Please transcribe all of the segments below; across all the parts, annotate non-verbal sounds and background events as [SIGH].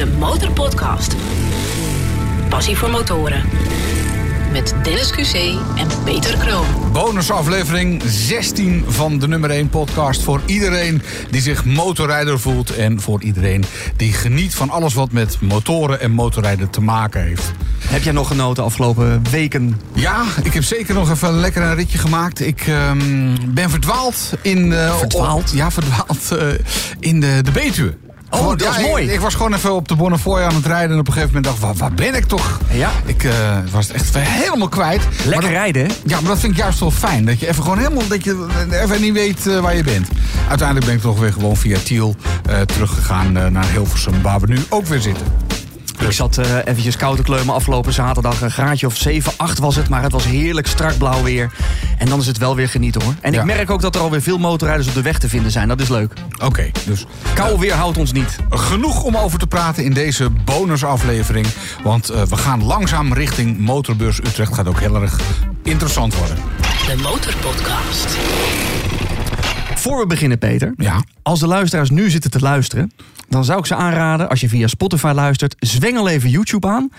de Motorpodcast. Passie voor motoren. Met Dennis QC en Peter Kroon. Bonusaflevering 16 van de nummer 1 podcast. Voor iedereen die zich motorrijder voelt. En voor iedereen die geniet van alles wat met motoren en motorrijden te maken heeft. Heb jij nog genoten afgelopen weken? Ja, ik heb zeker nog even lekker een ritje gemaakt. Ik ehm, ben verdwaald in... eh, Verdwaald? op- ja, verdwaald eh, in de, de Betuwe. Oh, Gewoon- dat is ja, mooi. Ik, ik was gewoon even op de Bonnefoy aan het rijden. En op een gegeven moment dacht ik, waar, waar ben ik toch? Ja. Ik eh, was echt helemaal kwijt. Lekker dat- rijden, hè? ja, maar dat vind ik juist wel fijn. Dat je even gewoon helemaal dat je even niet weet eh, waar je bent. Uiteindelijk ben ik toch weer gewoon via Tiel eh, teruggegaan naar Hilversum, waar we nu ook weer zitten. Ik zat eh, eventjes koud te kleumen afgelopen zaterdag. Een graadje of 7, 8 was het. Maar het was heerlijk strak blauw weer. En dan is het wel weer genieten hoor. En Ja. ik merk ook dat er alweer veel motorrijders op de weg te vinden zijn. Dat is leuk. Oké, dus Kou weer houdt ons niet. genoeg om over te praten in deze bonusaflevering. Want eh, we gaan langzaam richting Motorbeurs Utrecht. Gaat ook heel erg interessant worden. De Motorpodcast. Voor we beginnen, Peter. Ja. Als de luisteraars nu zitten te luisteren, dan zou ik ze aanraden, als je via Spotify luistert, zwengel even YouTube aan.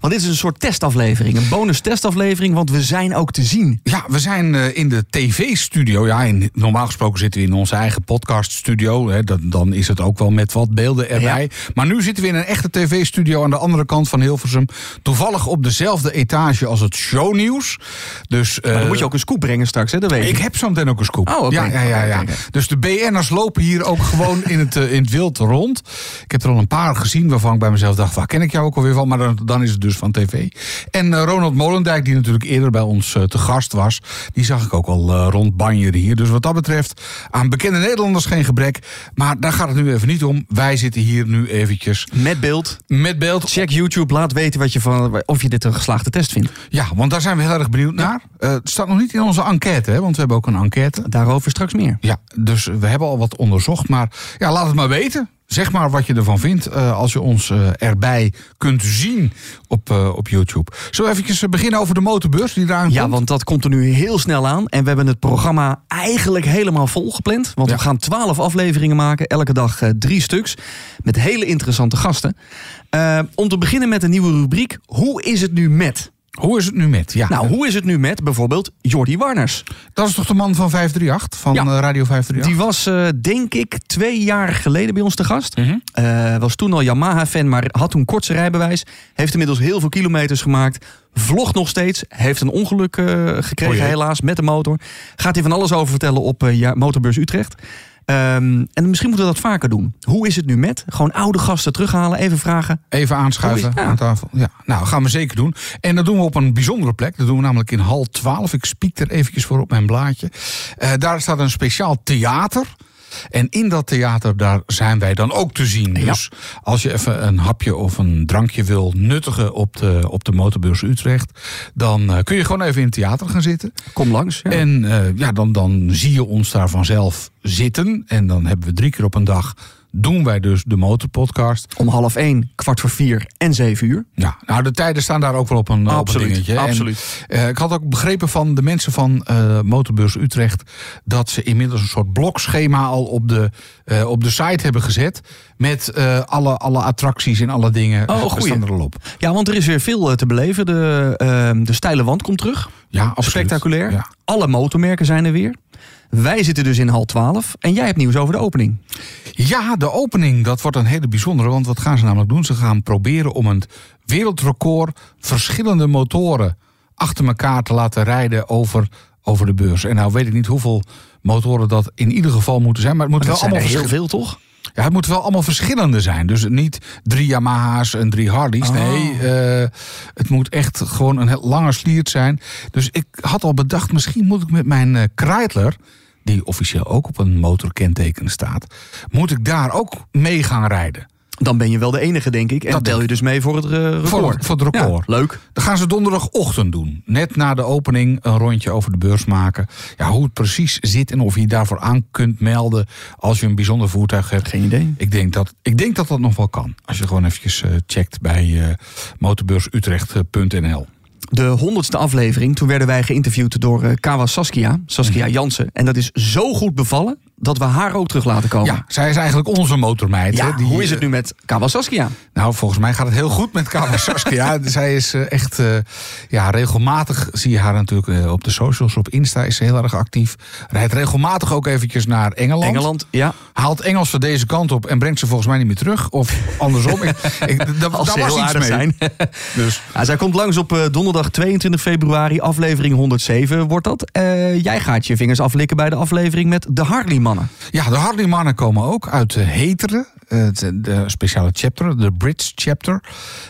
Want dit is een soort testaflevering, een bonus testaflevering, want we zijn ook te zien. Ja, we zijn eh, in de tv-studio. Ja, in, normaal gesproken zitten we in onze eigen podcaststudio. Hè, dan is het ook wel met wat beelden erbij. Maar nu zitten we in een echte tv-studio aan de andere kant van Hilversum. Toevallig op dezelfde etage als het shownieuws. Dus, Maar dan eh, moet je ook een scoop brengen straks, hè? Dat weet Ik heb zo meteen ook een scoop. Oh, ja, ja, ja. Dus de BN'ers lopen hier ook gewoon in het, eh, in het wild rond. Ik heb er al een paar gezien waarvan ik bij mezelf dacht... waar ken ik jou ook alweer van? Maar dan, dan is het dus van tv. En eh, Ronald Molendijk, die natuurlijk eerder bij ons eh, te gast was... die zag ik ook al eh, rond banjeren hier. Dus wat dat betreft, aan bekende Nederlanders geen gebrek. Maar daar gaat het nu even niet om. Wij zitten hier nu eventjes Met beeld. met beeld. Check YouTube, laat weten wat je van, of je dit een geslaagde test vindt. Ja, want daar zijn we heel erg benieuwd naar. Het staat nog niet in onze enquête, hè, want we hebben ook een enquête. Daarover straks meer. Ja, dus we hebben al wat onderzocht. Maar ja, laat het maar weten. Zeg maar wat je ervan vindt eh, als je ons eh, erbij kunt zien op, eh, op YouTube. Zullen we eh, beginnen over de motorbeurs die eraan Ja, komt? want dat komt er nu heel snel aan. En we hebben het programma eigenlijk helemaal vol gepland. Want Ja. we gaan twaalf afleveringen maken. Elke dag drie stuks. Met hele interessante gasten. Om te beginnen met een nieuwe rubriek. Hoe is het nu met? Hoe is het nu met? Ja, Nou, hoe is het nu met bijvoorbeeld Jordi Warners? dat is toch de man van 538, van Ja. eh, Radio 538? Die was, eh, denk ik, twee jaar geleden bij ons te gast. Mhm. Eh, was toen al Yamaha-fan, maar had toen kort zijn rijbewijs. Heeft inmiddels heel veel kilometers gemaakt. Vlogt nog steeds. Heeft een ongeluk gekregen, helaas, met de motor. Gaat hij van alles over vertellen op Motorbeurs Utrecht. Ehm, en misschien moeten we dat vaker doen. Hoe is het nu met? Gewoon oude gasten terughalen, even vragen. Even aanschuiven ja. aan tafel. Ja, nou, gaan we zeker doen. En dat doen we op een bijzondere plek. Dat doen we namelijk in hal 12. Ik spiek er eventjes voor op mijn blaadje. Eh, daar staat een speciaal theater. En in dat theater, daar zijn wij dan ook te zien. Ja. Dus als je even een hapje of een drankje wil nuttigen op de, op de motorbeurs Utrecht... dan eh, kun je gewoon even in het theater gaan zitten. Kom langs. Ja. En eh, ja, dan, dan zie je ons daar vanzelf zitten. En dan hebben we drie keer op een dag... doen wij dus de motorpodcast. Om half één, kwart voor vier en zeven uur. Ja, nou de tijden staan daar ook wel op een, op een Absoluut, dingetje. En, absoluut. eh, ik had ook begrepen van de mensen van eh Motorbeurs Utrecht... dat ze inmiddels een soort blokschema al op de, eh, op de site hebben gezet... met alle, alle attracties en alle dingen. Oh, goeie. staan er al op. Ja, want er is weer veel te beleven. De, de steile wand komt terug. Ja, absoluut. Spectaculair. Ja. Alle motormerken zijn er weer. Wij zitten dus in hal 12. En jij hebt nieuws over de opening. Ja, de opening, dat wordt een hele bijzondere. Want wat gaan ze namelijk doen? Ze gaan proberen om een wereldrecord verschillende motoren achter elkaar te laten rijden over, over de beurs. En nou weet ik niet hoeveel motoren dat in ieder geval moeten zijn. Maar het moet wel er allemaal heel veel, toch? Ja, het moet wel allemaal verschillende zijn. Dus niet drie Yamaha's en drie Harleys. Oh. Nee, eh, het moet echt gewoon een heel lange sliert zijn. Dus ik had al bedacht, misschien moet ik met mijn eh Kreidler... die officieel ook op een motorkenteken staat... moet ik daar ook mee gaan rijden. Dan ben je wel de enige, denk ik. En Dat tel je dus mee voor het eh, record. Voor, voor het record. Ja, leuk. Dat gaan ze donderdagochtend doen. Net na de opening een rondje over de beurs maken. Ja, hoe het precies zit en of je je daarvoor aan kunt melden... als je een bijzonder voertuig hebt. Geen idee. Ik denk dat, ik denk dat dat nog wel kan. Als je gewoon eventjes eh, checkt bij eh motorbeursutrecht.nl. De honderdste aflevering, toen werden wij geïnterviewd door eh, Kawa Saskia. Saskia Mhm. Jansen. En dat is zo goed bevallen dat we haar ook terug laten komen. Ja, zij is eigenlijk onze motormeid. Ja, hè, die, hoe is het eh, nu met Kawasaki? Nou, volgens mij gaat het heel goed met Kawasaki. [LAUGHS] ja, zij is eh, echt eh, ja, regelmatig, zie je haar natuurlijk op de socials, op Insta is ze heel erg actief. Rijdt regelmatig ook eventjes naar Engeland. Engeland, ja. Haalt Engels van deze kant op en brengt ze volgens mij niet meer terug. Of andersom. [LAUGHS] ik, ik, daar was heel iets mee. zijn. [LAUGHS] Dus Ja, zij komt langs op donderdag 22 februari, aflevering 107 wordt dat. Jij gaat je vingers aflikken bij de aflevering met de Harley-mannen. ja, de Harley-mannen komen ook uit eh, Heteren. eh, het- de speciale chapter, de Brits chapter.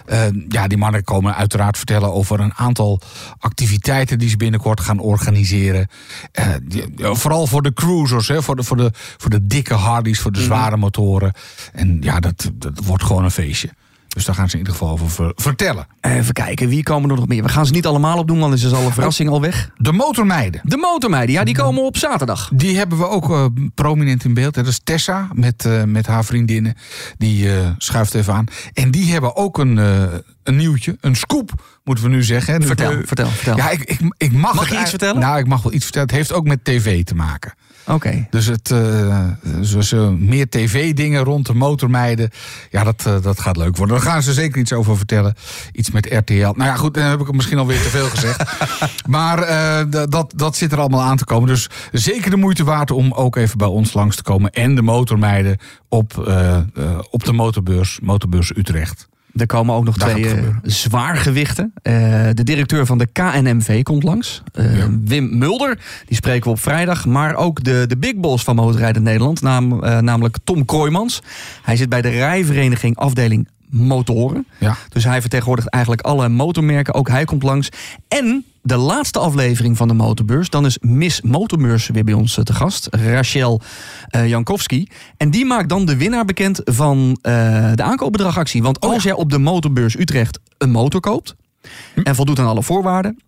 Eh, ja, die mannen komen uiteraard vertellen over een aantal activiteiten die ze binnenkort gaan organiseren. Eh, die- vooral voor de cruisers, hè, voor, de, voor, de, voor de dikke Harleys, voor de zware motoren. En ja, dat, dat wordt gewoon een feestje. Dus daar gaan ze in ieder geval over ver- vertellen. Even kijken, wie komen er nog meer? We gaan ze niet allemaal opdoen, want dan is al een verrassing al weg. De motormeiden. De motormeiden, ja, die komen op zaterdag. Die hebben we ook eh, prominent in beeld. Dat is Tessa met, eh, met haar vriendinnen. Die eh, schuift even aan. En die hebben ook een, een nieuwtje, een scoop, moeten we nu zeggen. hè. Vertel, vertel, vertel. Ja, ik, ik, ik mag, Mag je iets vertellen? Nou, ik mag wel iets vertellen. Het heeft ook met tv te maken. Oké. Dus het, zoals, eh, meer tv-dingen rond de motormeiden. Ja, dat, eh, dat gaat leuk worden. Daar gaan ze zeker iets over vertellen. Iets met RTL. Nou ja, goed, dan heb ik het misschien alweer te veel gezegd. [LAUGHS] maar eh, dat, dat zit er allemaal aan te komen. Dus zeker de moeite waard om ook even bij ons langs te komen. En de motormeiden op, op de motorbeurs, Motorbeurs Utrecht. Er komen ook nog Daar twee eh, zwaargewichten. Eh, de directeur van de KNMV komt langs. Eh, Ja. Wim Mulder, die spreken we op vrijdag. Maar ook de, de big boss van Motorrijden Nederland, naam, namelijk Tom Kooijmans. Hij zit bij de rijvereniging afdeling motoren. Ja. Dus hij vertegenwoordigt eigenlijk alle motormerken. Ook hij komt langs. En de laatste aflevering van de Motorbeurs. Dan is Miss Motorbeurs weer bij ons eh, te gast. Rachel eh, Jankowski. En die maakt dan de winnaar bekend van eh, de aankoopbedragactie. Want als jij op de Motorbeurs Utrecht een motor koopt... en voldoet aan alle voorwaarden...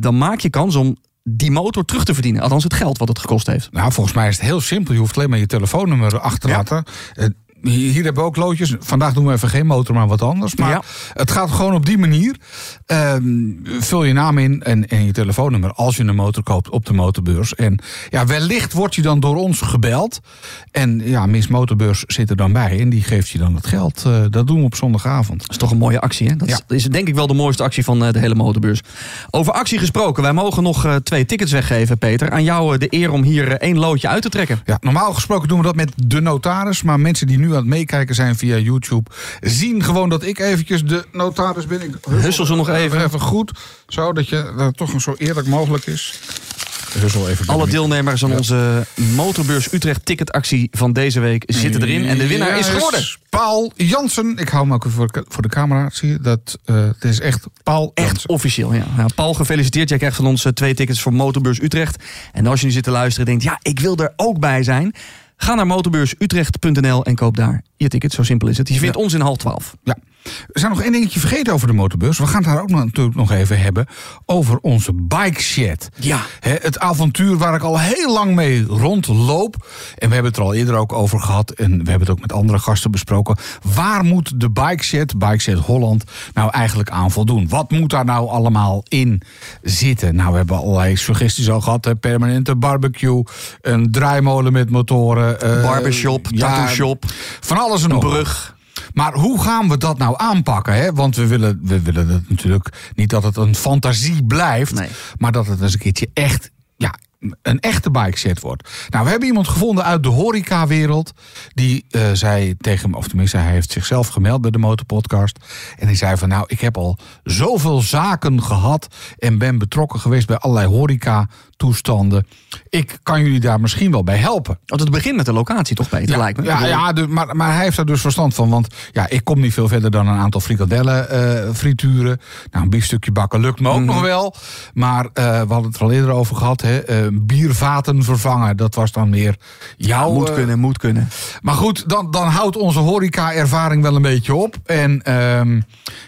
dan maak je kans om die motor terug te verdienen. Althans het geld wat het gekost heeft. Nou, volgens mij is het heel simpel. Je hoeft alleen maar je telefoonnummer achter te Ja. laten. Hier, hier hebben we ook loodjes. Vandaag doen we even geen motor, maar wat anders. Maar Ja. het gaat gewoon op die manier. Ehm, vul je naam in en, en je telefoonnummer als je een motor koopt op de motorbeurs. En ja, wellicht word je dan door ons gebeld. En ja, Miss Motorbeurs zit er dan bij. En die geeft je dan het geld. Eh, dat doen we op zondagavond. Dat is toch een mooie actie, hè? Dat is, Ja. is denk ik wel de mooiste actie van eh, de hele motorbeurs. Over actie gesproken, wij mogen nog eh, twee tickets weggeven, Peter. Aan jou de eer om hier één loodje uit te trekken. Ja, normaal gesproken doen we dat met de notaris. Maar mensen die nu aan het meekijken zijn via YouTube... zien gewoon dat ik eventjes de notaris ben. Ik Hussel ze nog even. Even goed, zo dat je dat toch zo eerlijk mogelijk is. Even. Alle deelnemers aan onze Motorbeurs Utrecht ticketactie van deze week zitten erin. En de winnaar is geworden. Paul Jansen. Ik hou hem ook even voor de, voor de camera. Zie je dat? eh, het is echt Paul Echt officieel, ja. Nou, Paul, gefeliciteerd. Jij krijgt van ons eh, twee tickets voor Motorbeurs Utrecht. En als je nu zit te luisteren en denkt, ja, ik wil er ook bij zijn. Ga naar motorbeursutrecht.nl en koop daar je ticket. Zo simpel is het. Je vindt ons in half twaalf. Ja. We zijn nog één dingetje vergeten over de motorbeurs. We gaan het daar ook natuurlijk nog even hebben over onze bike shed. Ja. Het avontuur waar ik al heel lang mee rondloop. En we hebben het er al eerder ook over gehad. En we hebben het ook met andere gasten besproken. Waar moet de bike shed, bike shed Holland, nou eigenlijk aan voldoen? Wat moet daar nou allemaal in zitten? Nou, we hebben allerlei suggesties al gehad. Hè. Permanente barbecue, een draaimolen met motoren. eh, Barbershop, tattoo shop, Van alles en een nog. wat. brug. Maar hoe gaan we dat nou aanpakken? Hè? Want we willen, we willen het natuurlijk niet dat het een fantasie blijft. Nee. Maar dat het eens een keertje echt, ja, een echte bike set wordt. Nou, we hebben iemand gevonden uit de horecawereld. Die eh, zei tegen me, of tenminste hij heeft zichzelf gemeld bij de Motorpodcast. En die zei van nou, ik heb al zoveel zaken gehad. En ben betrokken geweest bij allerlei horeca toestanden. Ik kan jullie daar misschien wel bij helpen. Want het begint met de locatie, toch, Peter? Ja, lijkt me. Ja, ja dus, maar, maar hij heeft daar dus verstand van. Want ja, ik kom niet veel verder dan een aantal frikadellen eh, frituren. Nou, een biefstukje bakken lukt me ook Mhm. nog wel. Maar eh, we hadden het er al eerder over gehad. Hè, eh, biervaten vervangen, dat was dan meer jouw... Moet kunnen, moet kunnen. maar goed, dan, dan houdt onze horeca-ervaring wel een beetje op. En ehm,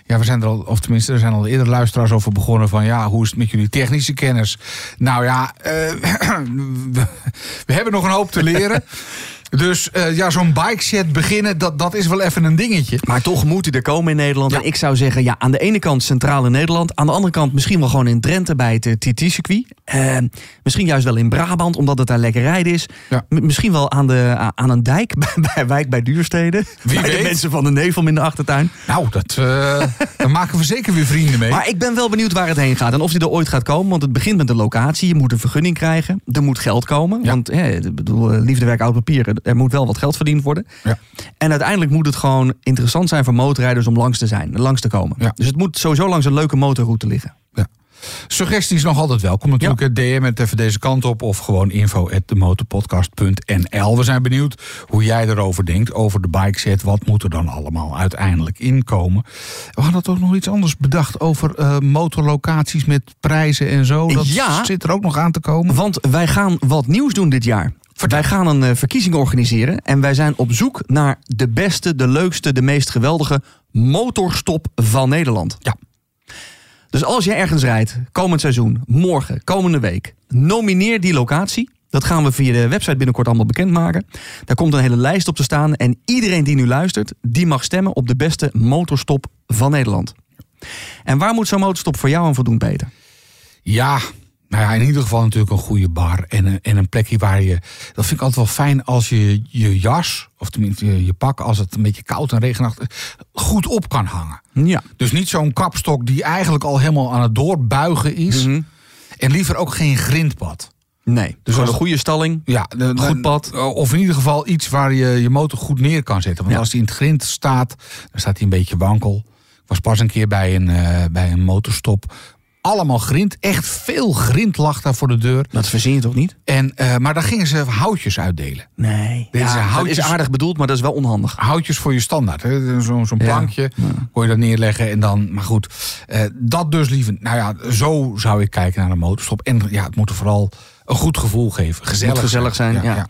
ja, we zijn er al, of tenminste, er zijn al eerder luisteraars over begonnen van ja, hoe is het met jullie technische kennis? Nou ja, eh, [CLEARS THROAT] we, we hebben nog een hoop te leren. [LAUGHS] Dus eh, ja, zo'n bike set beginnen, dat, dat is wel even een dingetje. Maar toch moet hij er komen in Nederland. Ja. En ik zou zeggen, ja, aan de ene kant centraal in Nederland. Aan de andere kant misschien wel gewoon in Drenthe bij het eh, TT-circuit. Eh, misschien juist wel in Brabant, omdat het daar lekker rijden is. Ja. Misschien wel aan, de, aan een dijk bij, [LAUGHS] bij Wijk bij Duurstede. Wie bij weet. de mensen van de Nevel in de achtertuin. Nou, dat, eh daar maken we zeker weer vrienden mee. Maar ik ben wel benieuwd waar het heen gaat. En of hij er ooit gaat komen. Want het begint met de locatie. Je moet een vergunning krijgen. Er moet geld komen. Ja. Want hè, bedoel, eh, liefdewerk oud papier. Er moet wel wat geld verdiend worden. Ja. En uiteindelijk moet het gewoon interessant zijn voor motorrijders om langs te zijn. Langs te komen. Dus het moet sowieso langs een leuke motorroute liggen. Suggesties nog altijd welkom. Natuurlijk het DM het even deze kant op. Of gewoon info at demotorpodcast.nl. We zijn benieuwd hoe jij erover denkt. Over de bike set. Wat moet er dan allemaal uiteindelijk inkomen? We hadden toch nog iets anders bedacht over eh, motorlocaties met prijzen en zo. Dat Ja. zit er ook nog aan te komen. Want wij gaan wat nieuws doen dit jaar. Wij gaan een eh, verkiezing organiseren. En wij zijn op zoek naar de beste, de leukste, de meest geweldige motorstop van Nederland. Ja. Dus als jij ergens rijdt, komend seizoen, morgen, komende week, nomineer die locatie. Dat gaan we via de website binnenkort allemaal bekendmaken. Daar komt een hele lijst op te staan. En iedereen die nu luistert, die mag stemmen op de beste motorstop van Nederland. En waar moet zo'n motorstop voor jou aan voldoen, Peter? Ja, nou ja, in ieder geval natuurlijk een goede bar. En een, en een plekje waar je. Dat vind ik altijd wel fijn als je je jas, of tenminste je, je pak, als het een beetje koud en regenachtig, goed op kan hangen. Ja. Dus niet zo'n kapstok die eigenlijk al helemaal aan het doorbuigen is. Mhm. En liever ook geen grindpad. Nee, dus gewoon een goede stalling. Ja, de- Goed pad. Of in ieder geval iets waar je je motor goed neer kan zetten. Want Ja. als die in het grind staat, dan staat hij een beetje wankel. Ik was pas een keer bij een, eh, bij een motorstop. Allemaal grind. Echt veel grind lag daar voor de deur. Dat verzin je toch niet? En, eh, maar daar gingen ze houtjes uitdelen. Nee. Deze ja, dat houtjes- is aardig bedoeld, maar dat is wel onhandig. Houtjes voor je standaard. hè. Zo'n Ja. plankje kon je daar neerleggen. En dan, maar goed, eh, dat dus liever. Nou ja, zo zou ik kijken naar een motorstop. En ja, het moet er vooral een goed gevoel geven. Gezellig, gezellig zijn, ja.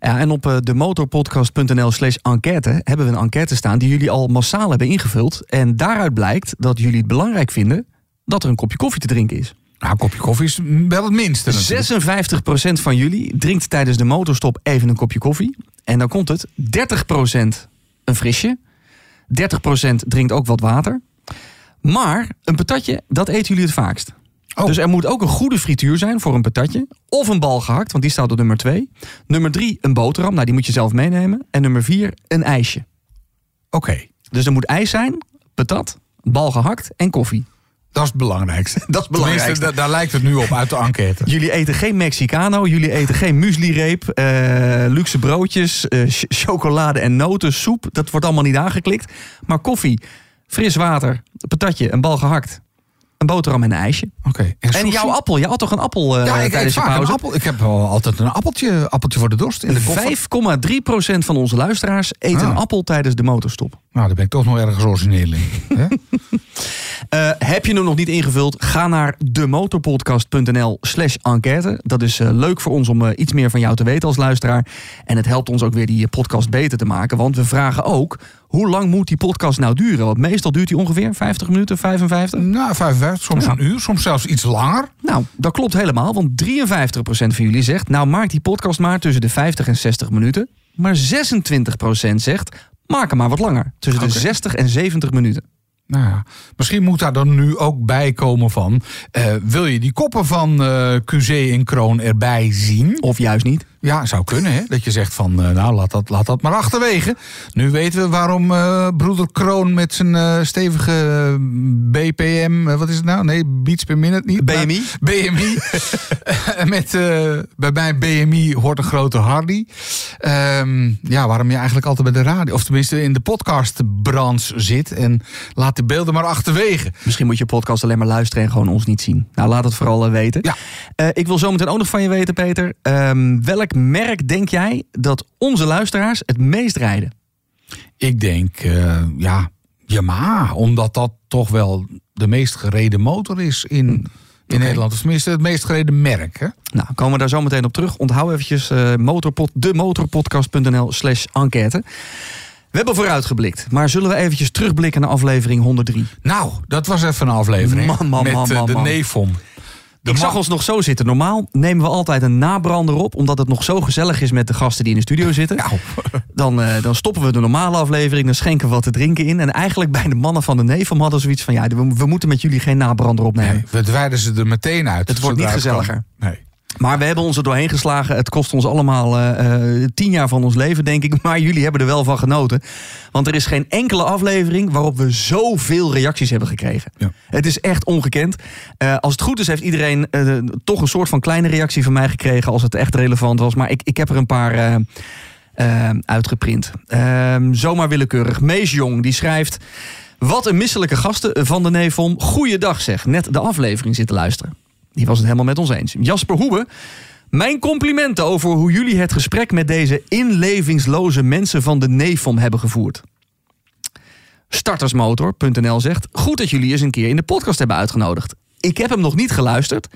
Ja, en op eh, demotorpodcast.nl slash enquête hebben we een enquête staan die jullie al massaal hebben ingevuld. En daaruit blijkt dat jullie het belangrijk vinden dat er een kopje koffie te drinken is. Nou, een kopje koffie is wel het minste natuurlijk. 56% van jullie drinkt tijdens de motorstop even een kopje koffie. En dan komt het 30% een frisje. 30% drinkt ook wat water. Maar een patatje, dat eten jullie het vaakst. Oh. Dus er moet ook een goede frituur zijn voor een patatje. Of een bal gehakt, want die staat op nummer 2. Nummer 3 een boterham, nou die moet je zelf meenemen. En nummer 4 een ijsje. Oké, Dus er moet ijs zijn, patat, bal gehakt en koffie. Dat is het belangrijkste. [LAUGHS] Dat is belangrijkste. Daar lijkt het nu op uit de enquête. Jullie eten geen Mexicano, jullie eten geen muesli-reep, eh, luxe broodjes, eh, ch- chocolade en noten, soep. Dat wordt allemaal niet aangeklikt. Maar koffie, fris water, patatje, een bal gehakt, een boterham en een ijsje. Oké. En jouw appel, je had toch een appel eh, Ja, ik tijdens je vaak een pauze? appel. Ik heb wel altijd een appeltje, appeltje voor de dorst in de koffer. 5,3% van onze luisteraars eet Ah. een appel tijdens de motorstop. Nou, daar ben ik toch nog ergens origineel in. [LAUGHS] Eh, heb je hem nog niet ingevuld? Ga naar demotorpodcast.nl slash enquête. Dat is eh, leuk voor ons om iets meer van jou te weten als luisteraar. En het helpt ons ook weer die podcast beter te maken. Want we vragen ook, hoe lang moet die podcast nou duren? Want meestal duurt die ongeveer 50 minuten, 55. nou, 55, soms een uur, soms zelfs iets langer. Nou, dat klopt helemaal. Want 53% van jullie zegt, nou maak die podcast maar tussen de 50 en 60 minuten. Maar 26% zegt, maak hem maar wat langer. Tussen de 60 en 70 minuten. Nou ja, misschien moet daar dan nu ook bij komen van... eh, wil je die koppen van eh QC en Kroon erbij zien? Of juist niet. Ja, zou kunnen, hè? Dat je zegt van, eh, nou, laat dat, laat dat maar achterwege. Nu weten we waarom eh, broeder Kroon met zijn eh, stevige BPM... wat is het nou? Nee, beats per minute niet. BMI? Maar [LAUGHS] BMI. met, bij mij BMI hoort een grote Hardy. Ehm, ja, waarom je eigenlijk altijd bij de radio... of tenminste in de podcastbranche zit... en laat de beelden maar achterwege. Misschien moet je podcast alleen maar luisteren en gewoon ons niet zien. Nou, laat het vooral weten. Ja. Ik wil zometeen ook nog van je weten, Peter. Welk merk denk jij dat onze luisteraars het meest rijden? Ik denk, eh, ja, Yamaha. Omdat dat toch wel de meest gereden motor is in, in Nederland. Of tenminste het meest gereden merk. Hè? Nou, komen we daar zo meteen op terug. Onthoud eventjes eh motorpod, demotorpodcast.nl slash enquête. We hebben vooruitgeblikt, maar zullen we eventjes terugblikken naar aflevering 103? Nou, dat was even een aflevering. Man, man, met man, eh, de man. Nefom. Ik zag ons nog zo zitten. Normaal nemen we altijd een nabrander op, omdat het nog zo gezellig is met de gasten die in de studio zitten. Nou. [LAUGHS] Dan, eh, dan stoppen we de normale aflevering, dan schenken we wat te drinken in. En eigenlijk bij de mannen van de Neefam hadden zoiets van: ja, we, we moeten met jullie geen nabrander opnemen. Nee, we dwijden ze er meteen uit. Het wordt niet gezelliger. kan. Nee. Maar we hebben ons er doorheen geslagen. Het kost ons allemaal eh, eh, tien jaar van ons leven, denk ik. [LAUGHS] Maar jullie hebben er wel van genoten. Want er is geen enkele aflevering waarop we zoveel reacties hebben gekregen. Ja. Het is echt ongekend. Eh, als het goed is, heeft iedereen toch een soort van kleine reactie van mij gekregen. Als het echt relevant was. Maar ik, ik heb er een paar uitgeprint. Ehm, zomaar willekeurig. Mees Jong, die schrijft... Wat een misselijke gasten van de Nevom. Goeiedag zeg. Net de aflevering zitten luisteren. Die was het helemaal met ons eens. Jasper Hoebe. Mijn complimenten over hoe jullie het gesprek met deze inlevingsloze mensen van de Nevom hebben gevoerd. Startersmotor.nl zegt: Goed dat jullie eens een keer in de podcast hebben uitgenodigd. Ik heb hem nog niet geluisterd,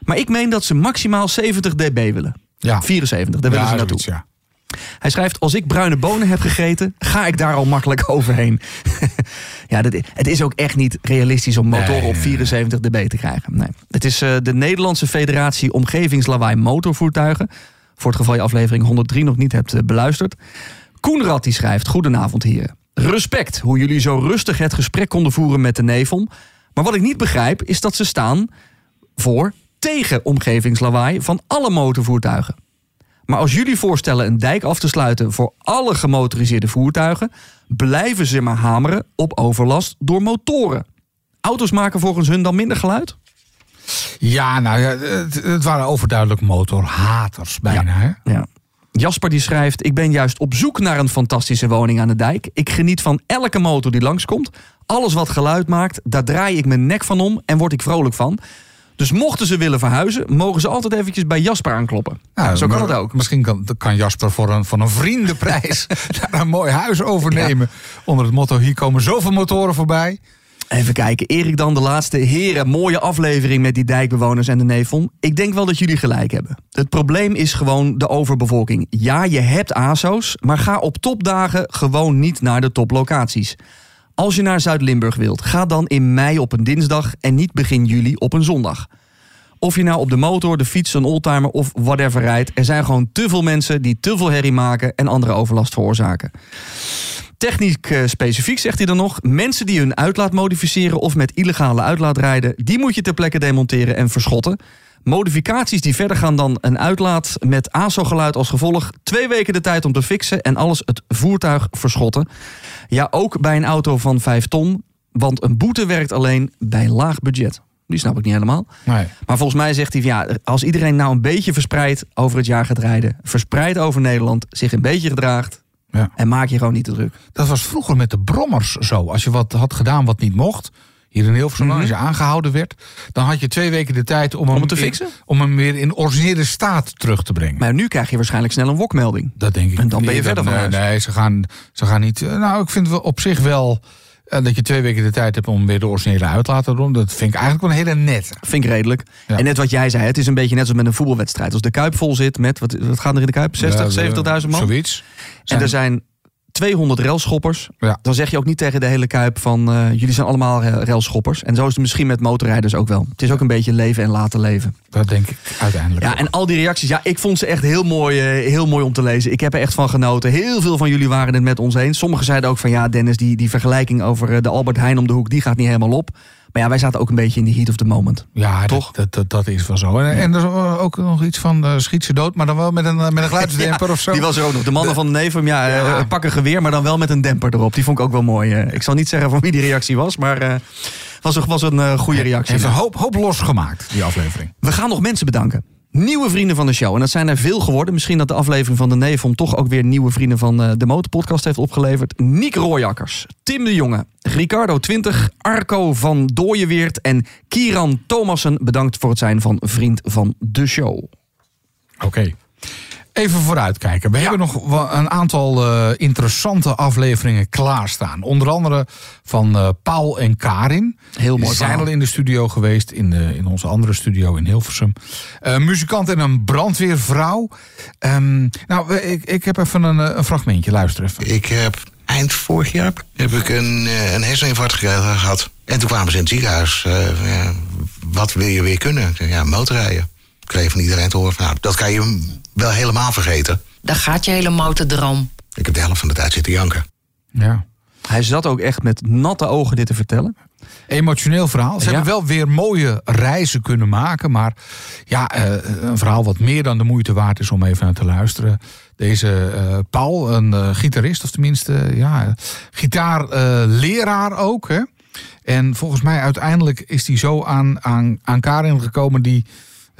maar ik meen dat ze maximaal 70 dB willen. Ja. 74, daar willen Ja, ze naartoe. zoiets, ja. Hij schrijft: Als ik bruine bonen heb gegeten, ga ik daar al makkelijk [LAUGHS] overheen. [LAUGHS] ja, dat, het is ook echt niet realistisch om motoren Nee, op nee, 74 dB te krijgen. Nee. Het is eh, de Nederlandse Federatie Omgevingslawaai Motorvoertuigen. Voor het geval je aflevering 103 nog niet hebt eh, beluisterd. Koenrad die schrijft: Goedenavond, heren. Respect hoe jullie zo rustig het gesprek konden voeren met de Nevom. Maar wat ik niet begrijp is dat ze staan voor tegen omgevingslawaai van alle motorvoertuigen. Maar als jullie voorstellen een dijk af te sluiten voor alle gemotoriseerde voertuigen, blijven ze maar hameren op overlast door motoren. Auto's maken volgens hun dan minder geluid? Ja, nou ja, het, het waren overduidelijk motorhaters bijna. Hè? Ja. Jasper die schrijft: Ik ben juist op zoek naar een fantastische woning aan de dijk. Ik geniet van elke motor die langskomt. Alles wat geluid maakt, daar draai ik mijn nek van om en word ik vrolijk van. Dus mochten ze willen verhuizen, mogen ze altijd eventjes bij Jasper aankloppen. Zo kan het ook. Misschien kan, kan Jasper voor een, voor een vriendenprijs [LAUGHS] daar een mooi huis overnemen. Onder het motto: hier komen zoveel motoren voorbij. Even kijken, Erik dan de laatste. Heren, mooie aflevering met die dijkbewoners en de Nevon. Ik denk wel dat jullie gelijk hebben. Het probleem is gewoon de overbevolking. Ja, je hebt ASO's, maar ga op topdagen gewoon niet naar de toplocaties. Als je naar Zuid-Limburg wilt, ga dan in mei op een dinsdag en niet begin juli op een zondag. Of je nou op de motor, de fiets, een oldtimer of whatever rijdt, er zijn gewoon te veel mensen die te veel herrie maken en andere overlast veroorzaken. Technisch eh, specifiek zegt hij dan nog: mensen die hun uitlaat modificeren of met illegale uitlaat rijden, die moet je ter plekke demonteren en verschotten. Modificaties die verder gaan dan een uitlaat met ASO-geluid als gevolg. Twee weken de tijd om te fixen en alles het voertuig verschotten. Ja, ook bij een auto van 5 ton. Want een boete werkt alleen bij laag budget. Die snap ik niet helemaal. Nee. Maar volgens mij zegt hij ja, als iedereen nou een beetje verspreid over het jaar gaat rijden, verspreid over Nederland, zich een beetje gedraagt Ja. en maak je gewoon niet te druk. Dat was vroeger met de brommers zo. Als je wat had gedaan wat niet mocht, hier in Hilversum, Mhm. als je aangehouden werd, dan had je twee weken de tijd om, hem, het te in- fixen? om hem weer in originele staat terug te brengen. Maar nu krijg je waarschijnlijk snel een wokmelding. Dat denk ik. En dan ben je verder van nee, nee, ze gaan, ze gaan niet. eh, Nou, ik vind op zich wel eh, dat je twee weken de tijd hebt om weer de originele uitlaat te doen. Dat vind ik eigenlijk wel een hele net. Vind ik redelijk. Ja. En net wat jij zei, het is een beetje net zoals met een voetbalwedstrijd. Als de Kuip vol zit met, wat, wat gaat er in de Kuip? 60, Ja, 70.000 man? Zoiets. En er zijn 200 railschoppers. Ja. Dan zeg je ook niet tegen de hele Kuip van... eh, jullie zijn allemaal railschoppers. En zo is het misschien met motorrijders ook wel. Het is ook een beetje leven en laten leven. Dat denk ik uiteindelijk. Ja, ook. en al die reacties, ja, ik vond ze echt heel mooi, eh, heel mooi om te lezen. Ik heb er echt van genoten. Heel veel van jullie waren het met ons eens. Sommigen zeiden ook van ja, Dennis, die, die vergelijking over eh, de Albert Heijn om de hoek, die gaat niet helemaal op. Maar ja, wij zaten ook een beetje in de heat of the moment. Ja, Toch? Dat, dat, dat is wel zo. En, en er is ook nog iets van uh, schiet ze dood, maar dan wel met een, eh, met een geluidsdemper [LAUGHS] Ja, of zo. Die was er ook nog. De mannen van de Nevum, ja, eh, Ja. pak een geweer, maar dan wel met een demper erop. Die vond ik ook wel mooi. ik zal niet zeggen van wie die reactie was, maar eh was, een- was een goede reactie. Heeft een hoop, hoop losgemaakt, die aflevering. We gaan nog mensen bedanken. Nieuwe vrienden van de show. En dat zijn er veel geworden. Misschien dat de aflevering van de Nevom toch ook weer nieuwe vrienden van eh, de Motorpodcast heeft opgeleverd. Niek Rooijakkers, Tim de Jonge, Ricardo 20, Arco van Dooyeweert en Kieran Thomassen. Bedankt voor het zijn van vriend van de show. Oké. Even vooruitkijken. We hebben nog wel een aantal eh, interessante afleveringen klaarstaan. Onder andere van eh, Paul en Karin. Heel mooi Die zijn verhaal. al in de studio geweest, in, de, in onze andere studio in Hilversum. Eh, muzikant en een brandweervrouw. Ehm, nou, ik, ik heb even een, een fragmentje. Luister even. Ik heb eind vorig jaar heb ik een, een herseninfarct gehad. En toen kwamen ze in het ziekenhuis. eh, ja, wat wil je weer kunnen? Ik zei, Ja, motorrijden. Ik kreeg van iedereen te horen, van, nou, dat kan je wel helemaal vergeten. Daar gaat je hele motordroom. Ik heb de helft van de tijd zitten janken. Ja. Hij zat ook echt met natte ogen dit te vertellen. Emotioneel verhaal. Ze Ja. hebben wel weer mooie reizen kunnen maken. Maar ja, eh, een verhaal wat meer dan de moeite waard is om even naar te luisteren. Deze eh, Paul, een eh, gitarist, of tenminste, eh, ja, gitaarleraar ook. Hè? En volgens mij uiteindelijk is hij zo aan, aan, aan Karin gekomen die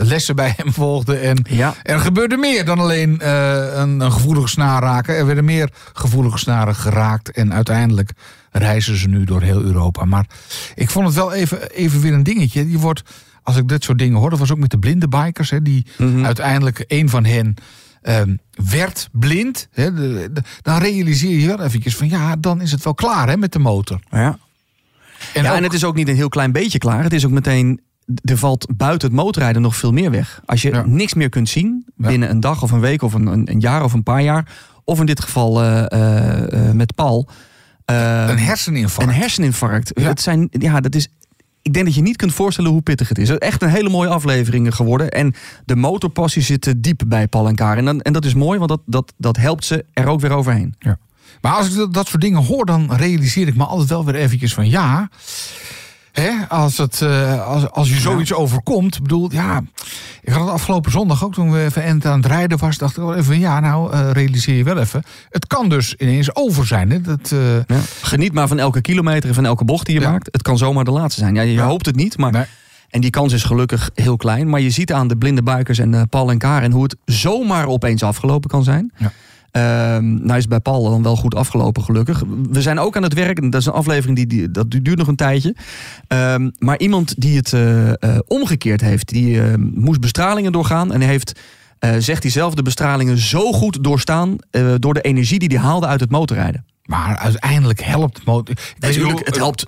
lessen bij hem volgde. En Ja. er gebeurde meer dan alleen eh, een, een gevoelige snaar raken. Er werden meer gevoelige snaren geraakt. En uiteindelijk reizen ze nu door heel Europa. Maar ik vond het wel even, even weer een dingetje. Je wordt, als ik dit soort dingen hoor, dat was ook met de blinde bikers. Hè, die uiteindelijk een van hen ehm, werd blind. Hè, de- de- dan realiseer je wel eventjes van ja, dan is het wel klaar hè, met de motor. Ja. En ja, ook- en het is ook niet een heel klein beetje klaar. Het is ook meteen, er valt buiten het motorrijden nog veel meer weg. Als je Ja. niks meer kunt zien binnen een dag of een week of een, een, een jaar of een paar jaar. Of in dit geval eh, eh, eh, met Paul. een herseninfarct. een herseninfarct. Ja. Het zijn, ja, dat is. Ik denk dat je niet kunt voorstellen hoe pittig het is. Het is echt een hele mooie aflevering geworden. En de motorpassie zit diep bij Paul en Karen. En, dan- en dat is mooi, want dat, dat, dat helpt ze er ook weer overheen. Ja. Maar als ik dat, dat soort dingen hoor, dan realiseer ik me altijd wel weer eventjes van ja. Hè, als, het, eh, als, als je zoiets overkomt, bedoel, ja. Ik had het afgelopen zondag ook toen we even end aan het rijden was, dacht ik wel even, ja, nou, eh, realiseer je wel even. Het kan dus ineens over zijn. Hè? Dat, eh, Ja. Geniet maar van elke kilometer en van elke bocht die je Ja. maakt. Het kan zomaar de laatste zijn. Ja, je hoopt het niet, maar. Nee. En die kans is gelukkig heel klein. Maar je ziet aan de blinde buikers en Paul en Karen hoe het zomaar opeens afgelopen kan zijn. Ja. Ehm, nou is bij Paul dan wel goed afgelopen, gelukkig. We zijn ook aan het werk. Dat is een aflevering die, die dat duurt nog een tijdje. Ehm, maar iemand die het eh, eh, omgekeerd heeft, die eh, moest bestralingen doorgaan en heeft, zegt hij zelf, de bestralingen zo goed doorstaan door de energie die hij haalde uit het motorrijden. maar uiteindelijk helpt motor. Natuurlijk, het helpt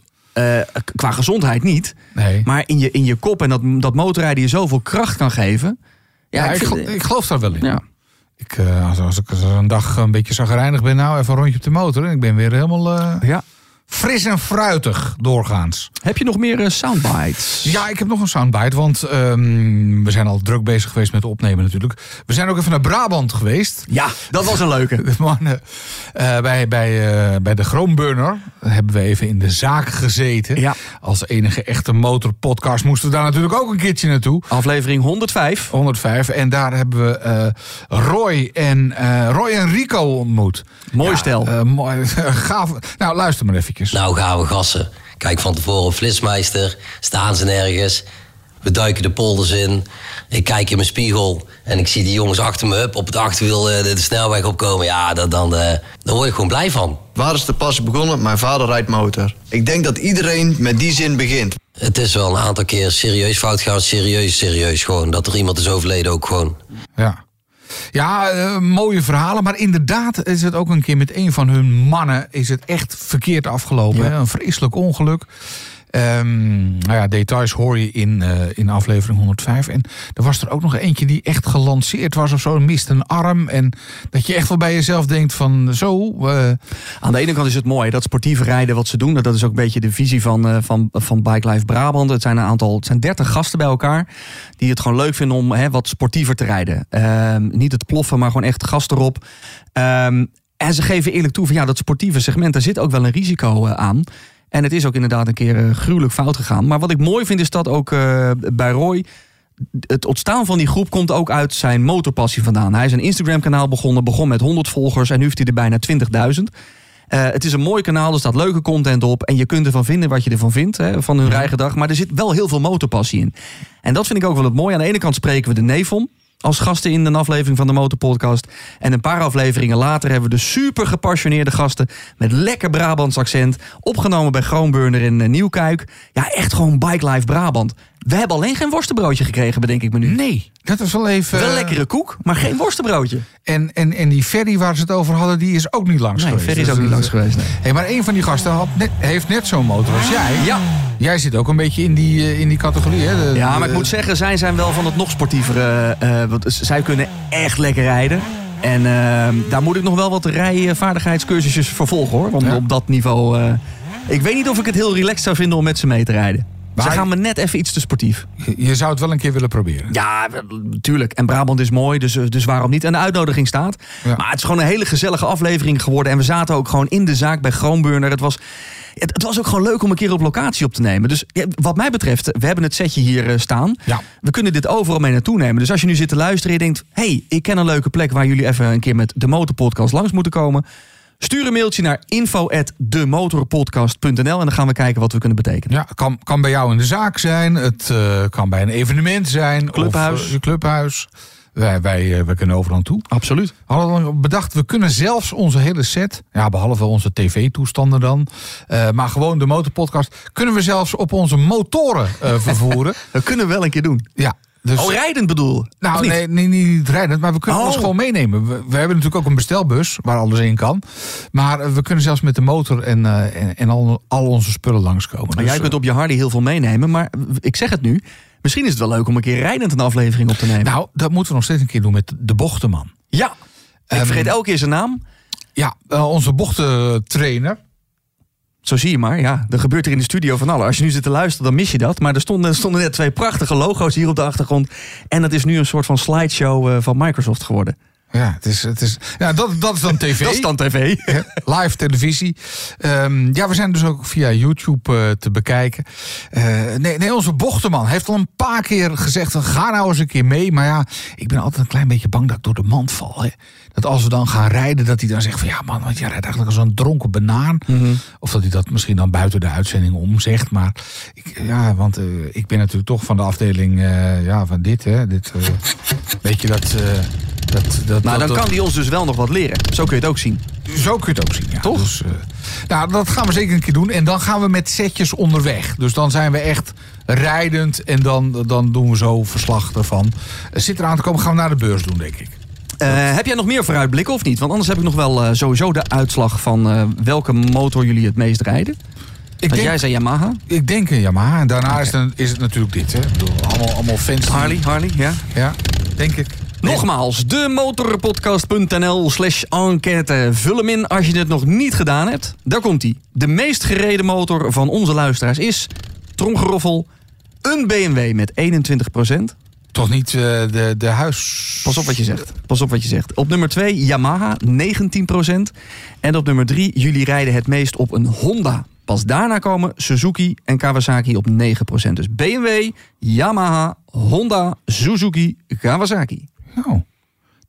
qua gezondheid niet. Nee. Maar in je, in je kop en dat, dat motorrijden je zoveel kracht kan geven. Ja, ik, vind- ik geloof daar wel in. ja. Ik, eh, als, als ik een dag een beetje zagrijnig ben, nou even een rondje op de motor. En ik ben weer helemaal eh, ja. Fris en fruitig doorgaans. Heb je nog meer eh, soundbites? Ja, ik heb nog een soundbite, want ehm, we zijn al druk bezig geweest met opnemen natuurlijk. We zijn ook even naar Brabant geweest. Ja, dat was een leuke. [LAUGHS] De mannen, eh, bij, bij, eh, bij de Groenburner hebben we even in de zaak gezeten. Ja. Als enige echte motorpodcast moesten we daar natuurlijk ook een keertje naartoe. Aflevering 105. 105. En daar hebben we eh, Roy, en, eh, Roy en Rico ontmoet. Mooi stel. eh, mooi, [LAUGHS] gaaf. Nou, luister maar eventjes. Nou gaan we gassen. Kijk van tevoren op Flitsmeister. Staan ze nergens. We duiken de polders in. Ik kijk in mijn spiegel. En ik zie die jongens achter me op het achterwiel eh, de, snelweg opkomen. Ja, dat, dan, eh, daar word ik gewoon blij van. Waar is de passie begonnen? Mijn vader rijdt motor. Ik denk dat iedereen met die zin begint. Het is wel een aantal keer serieus fout gegaan. Serieus, serieus gewoon. Dat er iemand is overleden ook gewoon. Ja. Ja, eh, mooie verhalen. Maar inderdaad is het ook een keer met een van hun mannen... is het echt verkeerd afgelopen. Hè? Een vreselijk ongeluk. Ehm, nou ja, details hoor je in, eh, in aflevering 105. En er was er ook nog eentje die echt gelanceerd was of zo. Mist een arm. En dat je echt wel bij jezelf denkt van zo... eh, Aan de ene kant is het mooi, dat sportieve rijden wat ze doen. Dat is ook een beetje de visie van, eh, van, van Bike Life Brabant. Het zijn een aantal, het zijn 30 gasten bij elkaar. Die het gewoon leuk vinden om hè, wat sportiever te rijden. Ehm, niet het ploffen, maar gewoon echt gas erop. Ehm, en ze geven eerlijk toe van ja, dat sportieve segment, daar zit ook wel een risico aan. En het is ook inderdaad een keer eh, gruwelijk fout gegaan. Maar wat ik mooi vind is dat ook eh, bij Roy het ontstaan van die groep komt ook uit zijn motorpassie vandaan. Hij is een Instagram-kanaal begonnen, begon met 100 volgers en nu heeft hij er bijna 20.000. Eh, het is een mooi kanaal, er staat leuke content op. En je kunt ervan vinden wat je ervan vindt, hè, van hun rijgedrag. Maar er zit wel heel veel motorpassie in. En dat vind ik ook wel het mooie. Aan de ene kant spreken we de Nevon als gasten in een aflevering van de Motorpodcast. En een paar afleveringen later hebben we de super gepassioneerde gasten... met lekker Brabants accent, opgenomen bij Groenburner in eh, Nieuwkuik. Ja, echt gewoon Bike Life Brabant. We hebben alleen geen worstenbroodje gekregen, bedenk ik me nu. nee, dat is wel even... Wel lekkere koek, maar geen worstenbroodje. En, en, en die ferry waar ze het over hadden, die is ook niet langs Nee, geweest. Ferry is ook niet langs geweest. nee. Hey, maar een van die gasten had net, heeft net zo'n motor als jij. Ja. Jij zit ook een beetje in die, eh, in die categorie, hè? De- Ja, maar ik moet zeggen, zij zijn wel van het nog sportievere. eh, want zij kunnen echt lekker rijden. En eh, daar moet ik nog wel wat rijvaardigheidscursusjes voor volgen hoor. Want Ja. op dat niveau. eh, ik weet niet of ik het heel relaxed zou vinden om met ze mee te rijden. Ze gaan me net even iets te sportief. Je, zou het wel een keer willen proberen. Ja, natuurlijk. En Brabant is mooi, dus, dus waarom niet? En de uitnodiging staat. Ja. Maar het is gewoon een hele gezellige aflevering geworden. En we zaten ook gewoon in de zaak bij Groenburner. Het was, het, het was ook gewoon leuk om een keer op locatie op te nemen. Dus ja, wat mij betreft, we hebben het setje hier eh, staan. Ja. We kunnen dit overal mee naartoe nemen. Dus als je nu zit te luisteren en je denkt... hey, ik ken een leuke plek waar jullie even een keer met de Motorpodcast langs moeten komen... Stuur een mailtje naar info@demotorpodcast.nl en dan gaan we kijken wat we kunnen betekenen. Ja, kan, kan bij jou in de zaak zijn. Het eh, kan bij een evenement zijn. Clubhuis. Of, eh, clubhuis. Wij, wij, eh, wij kunnen overal toe. Absoluut. Hadden we bedacht, we kunnen zelfs onze hele set... Ja, behalve onze tv-toestanden dan... maar gewoon de motorpodcast... kunnen we zelfs op onze motoren vervoeren. [LAUGHS] Dat kunnen we wel een keer doen. ja, dus... Oh, rijdend bedoel. Nou, niet? nee, nee, niet rijdend, maar we kunnen Oh. ons gewoon meenemen. We, we hebben natuurlijk ook een bestelbus waar alles in kan. Maar eh, we kunnen zelfs met de motor en, eh, en, en al, al onze spullen langskomen. Maar Dus, jij kunt op je Hardy heel veel meenemen, maar ik zeg het nu. Misschien is het wel leuk om een keer rijdend een aflevering op te nemen. eh, nou, dat moeten we nog steeds een keer doen met de bochtenman. ja, ik Ehm, vergeet elke keer zijn naam. Ja, eh, onze bochtentrainer. Zo zie je maar, ja. Er gebeurt er in de studio van alles. Als je nu zit te luisteren, dan mis je dat. Maar er stonden, stonden net twee prachtige logo's hier op de achtergrond. En dat is nu een soort van slideshow eh, van Microsoft geworden. Ja, het is, het is, ja dat, dat is dan [LAUGHS] tv. Dat is dan tv. Live televisie. Ehm, ja, we zijn dus ook via YouTube eh, te bekijken. Eh, nee, nee, onze bochterman heeft al een paar keer gezegd... ga nou eens een keer mee. Maar ja, ik ben altijd een klein beetje bang dat ik door de mand val. Hè. Dat als we dan gaan rijden, dat hij dan zegt van... ja man, want jij rijdt eigenlijk als een dronken banaan. Of dat hij dat misschien dan buiten de uitzending om zegt. Maar ik, ja, want eh, ik ben natuurlijk toch van de afdeling ja, van dit. Hè, dit weet je, dat... dat, dat Nou, dat- dan kan die ons dus wel nog wat leren. Zo kun je het ook zien. zo kun je het ook zien, ja. Toch? Dus, eh, nou, dat gaan we zeker een keer doen. En dan gaan we met setjes onderweg. Dus dan zijn we echt rijdend. En dan, dan doen we zo verslag ervan. Eh, Zit eraan te komen, gaan we naar de beurs doen, denk ik. Eh, heb jij nog meer vooruitblikken of niet? Want anders heb ik nog wel sowieso de uitslag van welke motor jullie het meest rijden. Ik denk, jij zei Yamaha. ik denk een Yamaha. En daarna is, het, is het natuurlijk dit. Hè. Bedoel, allemaal, allemaal fans. die- Harley, Harley, ja. Ja, denk ik. Nogmaals, demotorpodcast.nl slash enquête. Vul hem in als je het nog niet gedaan hebt. Daar komt hij. De meest gereden motor van onze luisteraars is, tromgeroffel, een BMW met 21%. Toch niet eh, de, de huis... Pas op wat je zegt. Pas op wat je zegt. Op nummer 2 Yamaha 19%. En op nummer 3 jullie rijden het meest op een Honda. Pas daarna komen Suzuki en Kawasaki op 9%. Dus BMW, Yamaha, Honda, Suzuki, Kawasaki. Oh,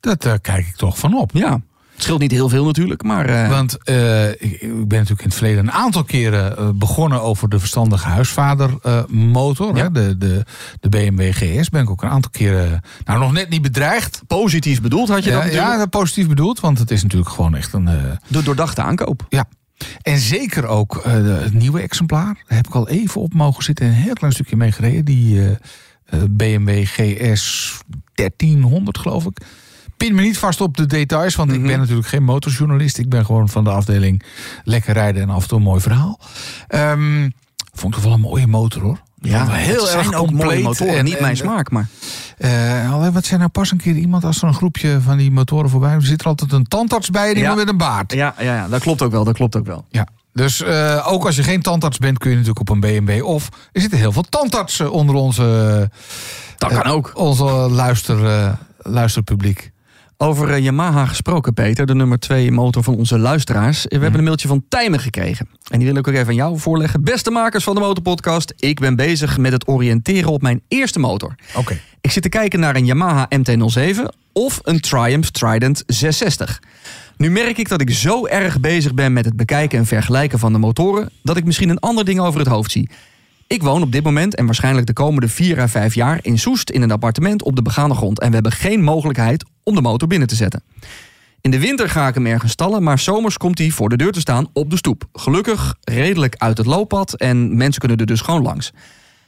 dat eh, kijk ik toch van op. Ja, het scheelt niet heel veel natuurlijk, maar... eh, Want eh, ik, ik ben natuurlijk in het verleden een aantal keren eh, begonnen over de verstandige huisvadermotor. Ja. de, de, de BMW GS ben ik ook een aantal keren, nou nog net niet bedreigd. positief bedoeld had je dat Ja, natuurlijk. ja, positief bedoeld, want het is natuurlijk gewoon echt een... De doordachte aankoop. ja. En zeker ook het nieuwe exemplaar. Daar heb ik al even op mogen zitten en een heel klein stukje mee gereden. Die BMW GS 1300 geloof ik. Pin me niet vast op de details, want Mhm. ik ben natuurlijk geen motorjournalist. Ik ben gewoon van de afdeling lekker rijden en af en toe een mooi verhaal. Ehm, vond ik wel een mooie motor hoor. Ja, heel zijn erg ook mooie compleet motoren. en- niet mijn smaak, maar... eh, alleen, wat zijn nou pas een keer iemand als er een groepje van die motoren voorbij er zit er altijd een tandarts bij iemand Ja. met een baard. Ja, ja, ja, dat klopt ook wel. Dat klopt ook wel. Ja. Dus eh, ook als je geen tandarts bent, kun je natuurlijk op een BMW. Of er zitten heel veel tandartsen onder onze, Dat eh, kan ook. onze luister, eh, luisterpubliek. Over Yamaha gesproken, Peter, de nummer 2 motor van onze luisteraars. We hebben een mailtje van Tijmen gekregen. En die wil ik ook even aan jou voorleggen. Beste makers van de Motorpodcast, ik ben bezig met het oriënteren op mijn eerste motor. Oké. Ik zit te kijken naar een Yamaha MT-07 of een Triumph Trident 660. Nu merk ik dat ik zo erg bezig ben met het bekijken en vergelijken van de motoren... dat ik misschien een ander ding over het hoofd zie. Ik woon op dit moment en waarschijnlijk de komende 4 à 5 jaar in Soest in een appartement op de begane grond. En we hebben geen mogelijkheid om de motor binnen te zetten. In de winter ga ik hem ergens stallen, maar zomers komt hij voor de deur te staan op de stoep. Gelukkig redelijk uit het looppad en mensen kunnen er dus gewoon langs.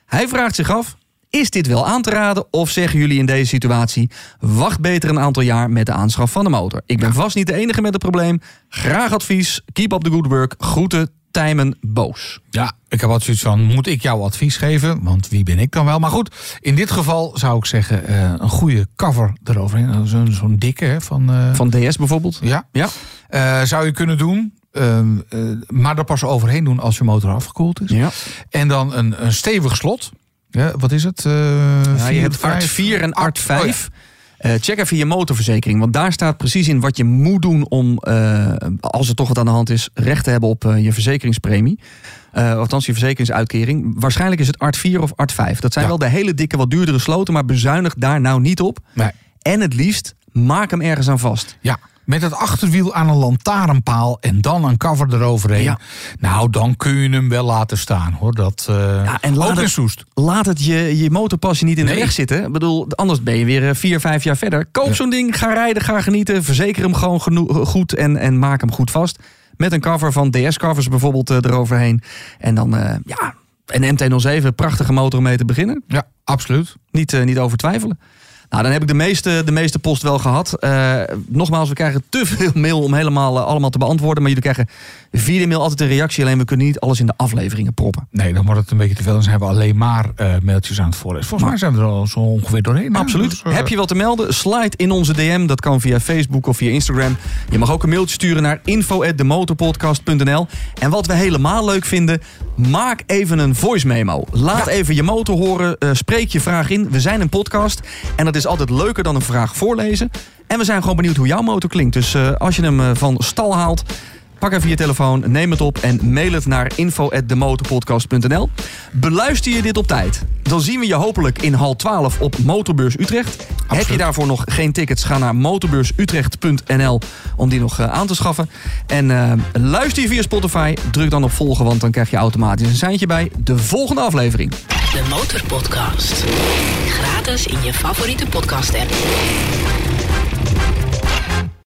Hij vraagt zich af: is dit wel aan te raden of zeggen jullie in deze situatie: wacht beter een aantal jaar met de aanschaf van de motor? Ik ben vast niet de enige met het probleem. Graag advies. Keep up the good work. Groeten. Tijmen Boos. Ja, ik heb wat zoiets van, moet ik jou advies geven? Want wie ben ik dan wel? Maar goed, in dit geval zou ik zeggen, eh, een goede cover eroverheen. Zo'n zo'n dikke hè, van... eh, Van DS bijvoorbeeld. ja, Ja. Eh, zou je kunnen doen. ehm, eh, maar er pas overheen doen als je motor afgekoeld is. Ja. En dan een, een stevig slot. Ja, wat is het? Eh, Ja, je hebt Art vijf? 4 en Art Oh, ja. 5. Eh, check even je motorverzekering. Want daar staat precies in wat je moet doen om, eh, als er toch wat aan de hand is, recht te hebben op je verzekeringspremie. Althans, je verzekeringsuitkering. Waarschijnlijk is het Art 4 of Art 5. Dat zijn Ja. wel de hele dikke, wat duurdere sloten, maar bezuinig daar nou niet op. Nee. En het liefst, maak hem ergens aan vast. Ja, met het achterwiel aan een lantaarnpaal en dan een cover eroverheen. Ja. Nou, dan kun je hem wel laten staan hoor. Dat, eh Ja, en laat ook het- Soest. Laat het je, je motorpasje niet in de weg zitten. Ik bedoel, anders ben je weer eh, vier, vijf jaar verder. Koop zo'n ding, ga rijden, ga genieten. Verzeker hem gewoon goed en, en maak hem goed vast. Met een cover van DS-covers bijvoorbeeld eh, eroverheen. En dan, ja, een MT-07, prachtige motor om mee te beginnen. Ja, absoluut. Niet, niet over twijfelen. Nou, dan heb ik de meeste, de meeste post wel gehad. Eh, nogmaals, we krijgen te veel [LAUGHS] mail om helemaal eh, allemaal te beantwoorden. Maar jullie krijgen via de mail altijd een reactie. Alleen we kunnen niet alles in de afleveringen proppen. Nee, dan wordt het een beetje te veel. Dan zijn we alleen maar eh, mailtjes aan het voorlezen. Volgens mij zijn we er al zo ongeveer doorheen. Absoluut. Dus, Heb je wat te melden? Slide in onze DM. Dat kan via Facebook of via Instagram. Je mag ook een mailtje sturen naar info@demotorpodcast.nl. En wat we helemaal leuk vinden, maak even een voice memo. Laat even je motor horen. spreek je vraag in. We zijn een podcast en dat is altijd leuker dan een vraag voorlezen. En we zijn gewoon benieuwd hoe jouw motor klinkt. Dus eh, als je hem eh, van stal haalt, Pak even je telefoon, neem het op en mail het naar info@demotorpodcast.nl. Beluister je dit op tijd, dan zien we je hopelijk in hal 12 op Motorbeurs Utrecht. Heb je daarvoor nog geen tickets, ga naar motorbeursutrecht.nl om die nog eh, aan te schaffen. En eh, luister je via Spotify, druk dan op volgen, want dan krijg je automatisch een seintje bij de volgende aflevering. De Motorpodcast. Gratis in je favoriete podcast app.